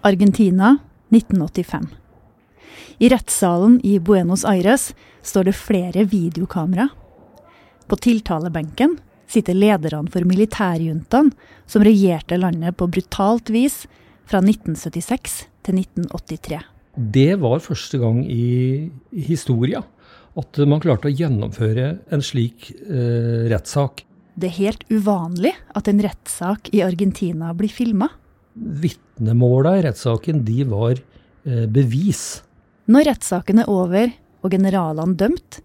Argentina 1985. I rettssalen i Buenos Aires står det flere videokamera. På tiltalebenken sitter lederne for militærjuntaen som regjerte landet på brutalt vis fra 1976 til 1983. Det var første gang i historia at man klarte å gjennomføre en slik eh, rettssak. Det er helt uvanlig at en rettssak i Argentina blir filma. Vitnemåla i rettssaken de var eh, bevis. Når rettssaken er over og generalene dømt,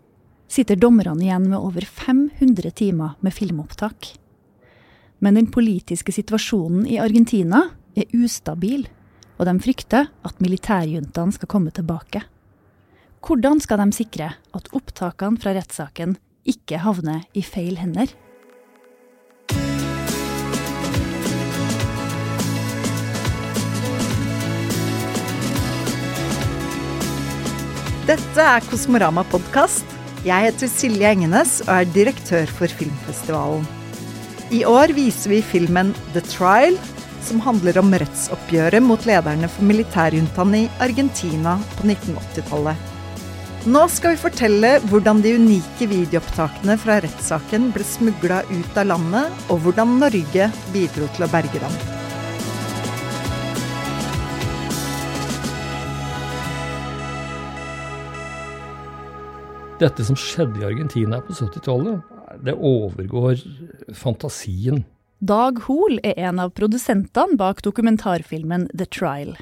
sitter dommerne igjen med over 500 timer med filmopptak. Men den politiske situasjonen i Argentina er ustabil, og de frykter at militærjuntaen skal komme tilbake. Hvordan skal de sikre at opptakene fra rettssaken ikke havner i feil hender? Dette er Kosmorama podkast. Jeg heter Silje Engenes og er direktør for filmfestivalen. I år viser vi filmen The Trial, som handler om rettsoppgjøret mot lederne for militærjuntaen i Argentina på 1980-tallet. Nå skal vi fortelle hvordan de unike videoopptakene fra rettssaken ble smugla ut av landet, og hvordan Norge bidro til å berge dem. Dette som skjedde i Argentina på 70-tallet, det overgår fantasien. Dag Hoel er en av produsentene bak dokumentarfilmen The Trial.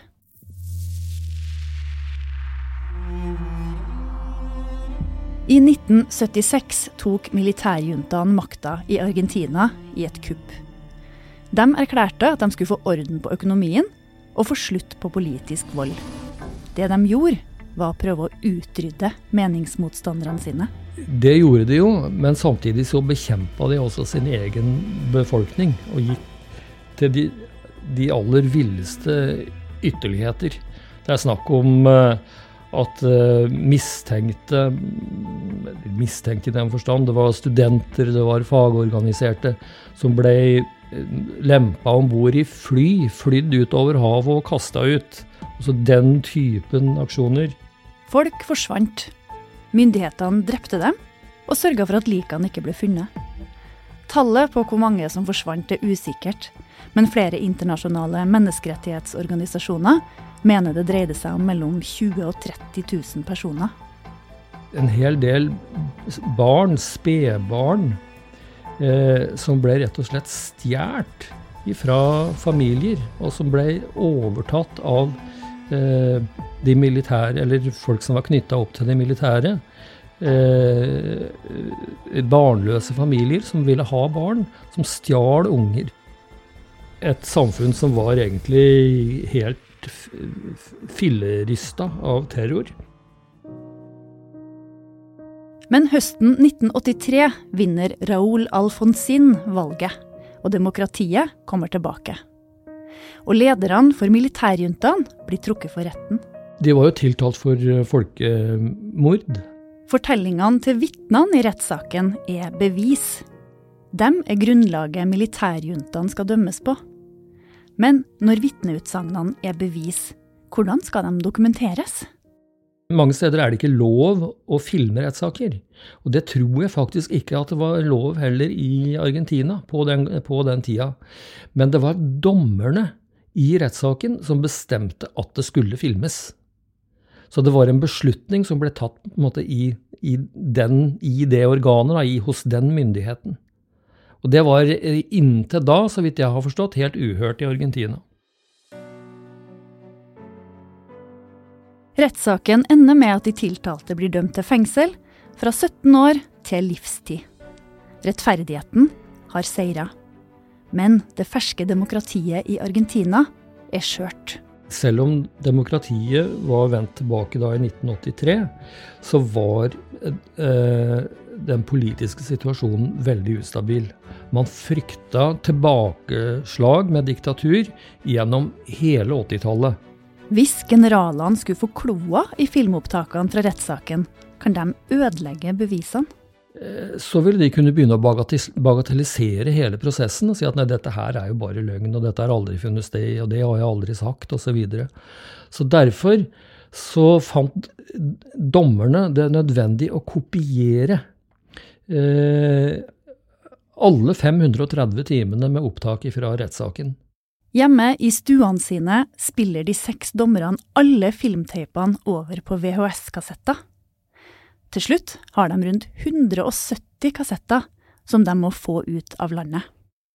I 1976 tok militærjuntaen makta i Argentina i et kupp. De erklærte at de skulle få orden på økonomien og få slutt på politisk vold. Det de gjorde, var å prøve å utrydde meningsmotstanderne sine. Det gjorde de jo, men samtidig så bekjempa de også sin egen befolkning. Og gikk til de, de aller villeste ytterligheter. Det er snakk om uh, at uh, mistenkte Mistenkte i den forstand. Det var studenter, det var fagorganiserte som ble uh, lempa om bord i fly, flydd utover havet og kasta ut. Altså den typen aksjoner. Folk forsvant. Myndighetene drepte dem, og sørga for at likene ikke ble funnet. Tallet på hvor mange som forsvant er usikkert, men flere internasjonale menneskerettighetsorganisasjoner mener det dreide seg om mellom 20 000 og 30 000 personer. En hel del barn, spedbarn, eh, som ble rett og slett stjålet fra familier, og som ble overtatt av de militære, eller folk som var knytta opp til de militære. Eh, barnløse familier som ville ha barn, som stjal unger. Et samfunn som var egentlig helt fillerista av terror. Men høsten 1983 vinner Raúl Alfonsin valget, og demokratiet kommer tilbake. Og lederne for militærjuntaen blir trukket for retten. De var jo tiltalt for eh, folkemord. Fortellingene til vitnene i rettssaken er bevis. Dem er grunnlaget militærjuntaen skal dømmes på. Men når vitneutsagnene er bevis, hvordan skal de dokumenteres? Mange steder er det ikke lov å filme rettssaker. Og det tror jeg faktisk ikke at det var lov heller i Argentina på den, på den tida. Men det var dommerne i rettssaken som bestemte at det skulle filmes. Så det var en beslutning som ble tatt måte, i, i, den, i det organet, da, i, hos den myndigheten. Og det var eh, inntil da, så vidt jeg har forstått, helt uhørt i Argentina. Rettssaken ender med at de tiltalte blir dømt til fengsel fra 17 år til livstid. Rettferdigheten har seira. Men det ferske demokratiet i Argentina er skjørt. Selv om demokratiet var vendt tilbake da i 1983, så var eh, den politiske situasjonen veldig ustabil. Man frykta tilbakeslag med diktatur gjennom hele 80-tallet. Hvis generalene skulle få kloa i filmopptakene fra rettssaken, kan de ødelegge bevisene. eh, så ville de kunne begynne å bagatellisere hele prosessen og si at nei, dette her er jo bare løgn, og dette har aldri funnet sted, og det har jeg aldri sagt, osv. Så, videre. så derfor så fant dommerne det nødvendig å kopiere eh, alle 530 timene med opptak fra rettssaken. Hjemme i stuene sine spiller de seks dommerne alle filmteipene over på VHS-kassetter. Til slutt har de rundt 170 kassetter som de må få ut av landet.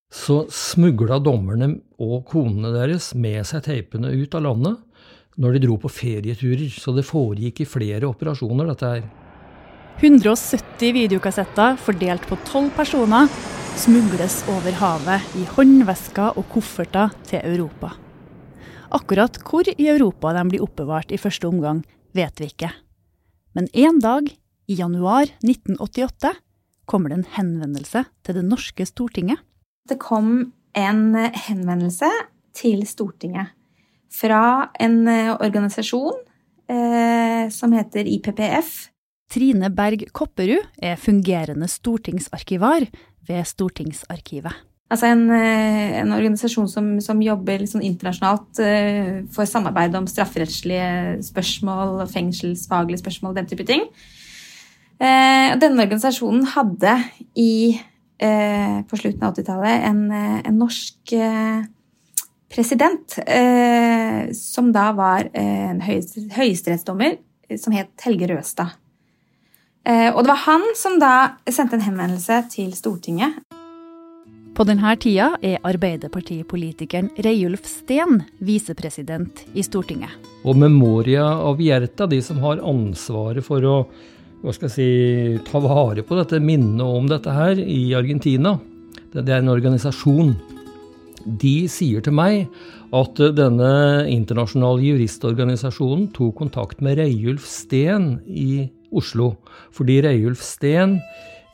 Så smugla dommerne og konene deres med seg teipene ut av landet når de dro på ferieturer, så det foregikk i flere operasjoner, dette her. 170 videokassetter fordelt på tolv personer smugles over havet i håndvesker og kofferter til Europa. Akkurat hvor i Europa de blir oppbevart i første omgang, vet vi ikke. Men en dag, i januar 1988, kommer det en henvendelse til det norske Stortinget. Det kom en henvendelse til Stortinget fra en eh, organisasjon eh, som heter IPPF. Trine Berg Kopperud er fungerende stortingsarkivar ved Stortingsarkivet. Altså en, eh, en organisasjon som, som jobber liksom internasjonalt uh, for samarbeid om strafferettslige spørsmål, fengselsfaglige spørsmål, den type ting. Uh, denne organisasjonen hadde i, på slutten av 80-tallet en, en, norsk president som da var en høyesterettsdommer som het Helge Røstad. Eh, og det var han som da sendte en henvendelse til Stortinget. På denne tida er Arbeiderpartipolitikeren Reiulf Steen visepresident i Stortinget. Og Memoria av Hjerta, de som har ansvaret for å hva skal jeg si, ta vare på dette minnet om dette her i Argentina, det er en organisasjon, de sier til meg at denne internasjonale juristorganisasjonen tok kontakt med Reiulf Steen i Oslo. Fordi Reiulf Steen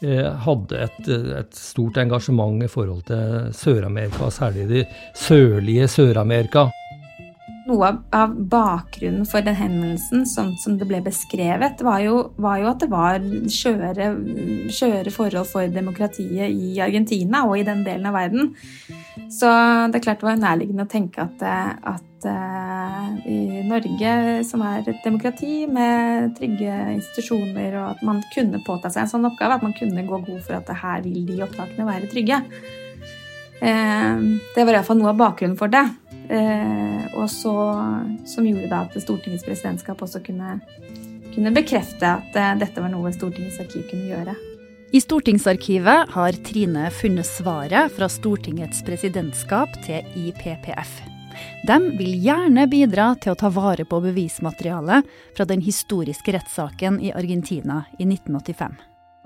eh, hadde et, et, stort engasjement i forhold til Sør-Amerika, særlig det sørlige Sør-Amerika. Noe av bakgrunnen for den henvendelsen, sånn som det ble beskrevet, var jo, var jo at det var skjøre, skjøre forhold for demokratiet i Argentina og i den delen av verden. Så det er klart det var nærliggende å tenke at, at uh, i Norge, som er et demokrati med trygge institusjoner, og at man kunne påta seg en sånn oppgave, at man kunne gå god for at her vil de opptakene være trygge. Uh, det var iallfall noe av bakgrunnen for det. Uh, og så, som gjorde da at Stortingets presidentskap også kunne, kunne bekrefte at dette var noe Stortingets arkiv kunne gjøre. I Stortingsarkivet har Trine funnet svaret fra Stortingets presidentskap til IPPF. De vil gjerne bidra til å ta vare på bevismaterialet fra den historiske rettssaken i Argentina i 1985.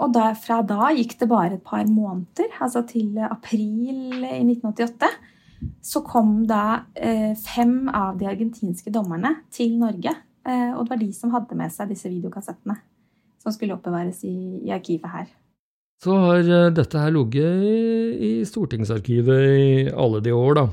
Og da, fra da gikk det bare et par måneder, altså til april i 1988. Så kom da eh, fem av de argentinske dommerne til Norge. Eh, og det var de som hadde med seg disse videokassettene som skulle oppbevares i, i arkivet her så har eh, dette her ligget i Stortingsarkivet i alle de år, da.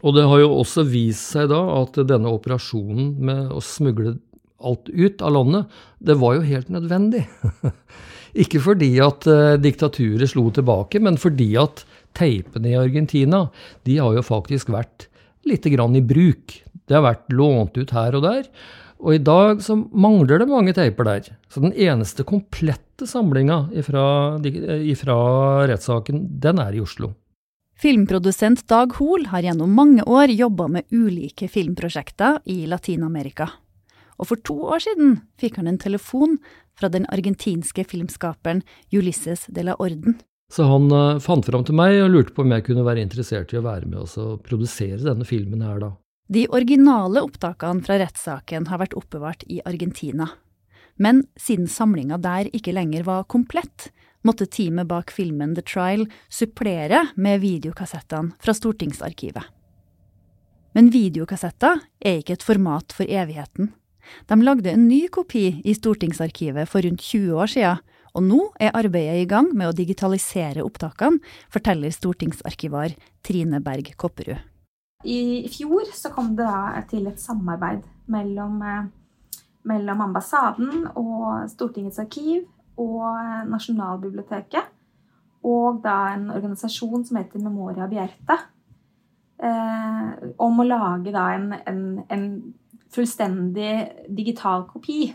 Og det har jo også vist seg da at denne operasjonen med å smugle alt ut av landet, det var jo helt nødvendig. Ikke fordi at uh, diktaturet slo tilbake, men fordi at teipene i Argentina, de har jo faktisk vært lite grann i bruk. Det har vært lånt ut her og der. Og i dag så mangler det mange teiper der. Så den eneste komplette samlinga ifra, rettssaken, den er i Oslo. Filmprodusent Dag Hoel har gjennom mange år jobba med ulike filmprosjekter i Latin-Amerika. Og for to år siden fikk han en telefon fra den argentinske filmskaperen Ulysses de la Orden. Så han uh, fant fram til meg og lurte på om jeg kunne være interessert i å være med og produsere denne filmen her, da. De originale opptakene fra rettssaken har vært oppbevart i Argentina. Men siden samlinga der ikke lenger var komplett, måtte teamet bak filmen The Trial supplere med videokassettene fra Stortingsarkivet. Men videokassetter er ikke et format for evigheten. De lagde en ny kopi i Stortingsarkivet for rundt 20 år siden, og nå er arbeidet i gang med å digitalisere opptakene, forteller stortingsarkivar Trine Berg Kopperud. I fjor så kom det da til et samarbeid mellom, eh, mellom ambassaden og Stortingets arkiv og Nasjonalbiblioteket. Og da en organisasjon som heter Memoria Bjerte Eh, om å lage da en, en, en fullstendig digital kopi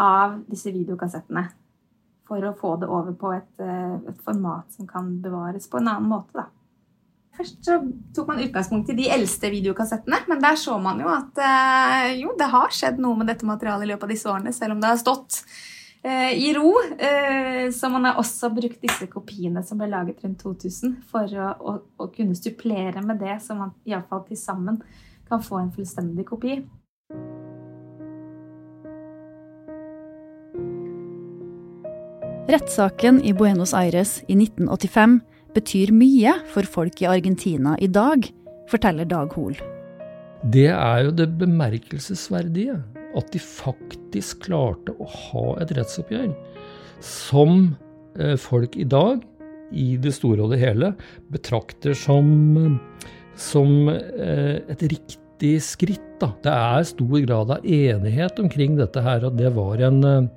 av disse videokassettene. For å få det over på et, eh, et format som kan bevares på en annen måte. da. Først så tok man utgangspunkt i de eldste videokassettene, men der så man jo at eh, jo, det har skjedd noe med dette materialet i løpet av disse årene, selv om det har stått eh, i ro. Eh, så man har også brukt disse kopiene som ble laget rundt 2000, for å, å, å kunne supplere med det, så man iallfall til sammen kan få en fullstendig kopi. Rettssaken i Buenos Aires i 1985 betyr mye for folk i Argentina i dag, forteller Dag Hol. Det er jo det bemerkelsesverdige. At de faktisk klarte å ha et rettsoppgjør som eh, folk i dag, i det store og det hele, betrakter som, som eh, et riktig skritt. Da. Det er stor grad av enighet omkring dette her, og det var en eh,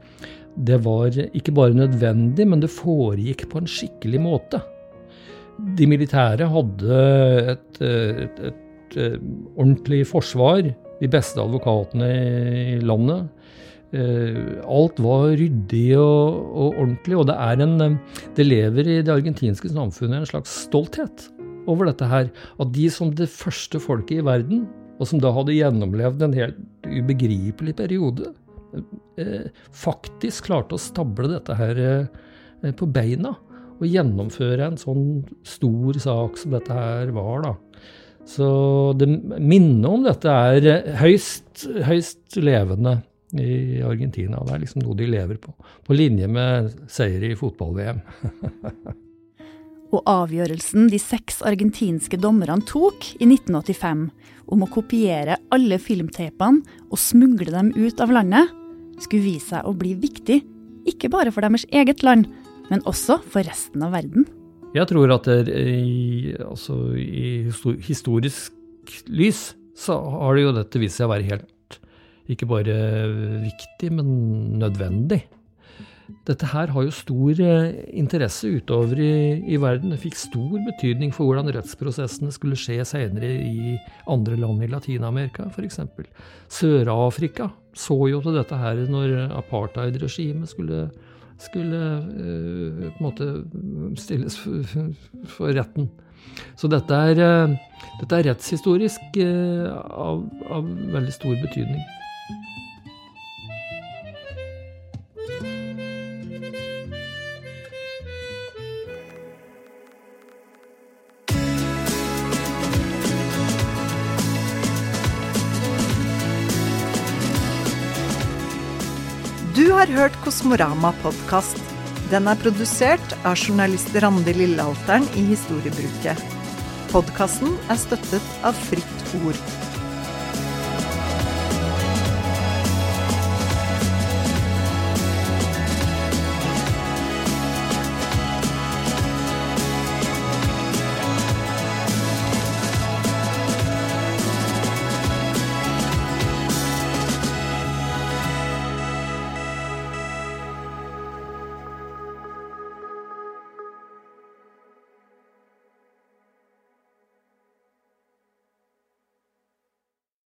det var ikke bare nødvendig, men det foregikk på en skikkelig måte. De militære hadde et, et, et, ordentlig forsvar, de beste advokatene i landet. Eh, alt var ryddig og, og, ordentlig, og det, en, det lever i det argentinske samfunnet en slags stolthet over dette her. At de som det første folket i verden, og som da hadde gjennomlevd en helt ubegripelig periode, eh, faktisk klarte å stable dette her på beina Og gjennomføre en sånn stor sak som dette her var, da. Så det minnet om dette er høyst, høyst levende i Argentina. Det er liksom noe de lever på. På linje med seier i fotball-VM. og avgjørelsen de seks argentinske dommerne tok i 1985 om å kopiere alle filmtapene og smugle dem ut av landet, skulle vise seg å bli viktig, ikke bare for deres eget land, men også for resten av verden. Jeg tror at det, i, altså, i historisk lys så har det jo dette vist seg å være helt ikke bare viktig, men nødvendig. Dette her har jo stor eh, interesse utover i, i, verden. Det fikk stor betydning for hvordan rettsprosessene skulle skje senere i andre land i Latin-Amerika, f.eks. Sør-Afrika så jo til dette her når apartheid-regimet skulle skulle uh, på en måte stilles for, retten. Så dette er, uh, dette er rettshistorisk uh, av, av veldig stor betydning. Har hørt Kosmorama-podkast. Den er produsert av journalist Randi Lillealteren i Historiebruket. Podkasten er støttet av Fritt Ord.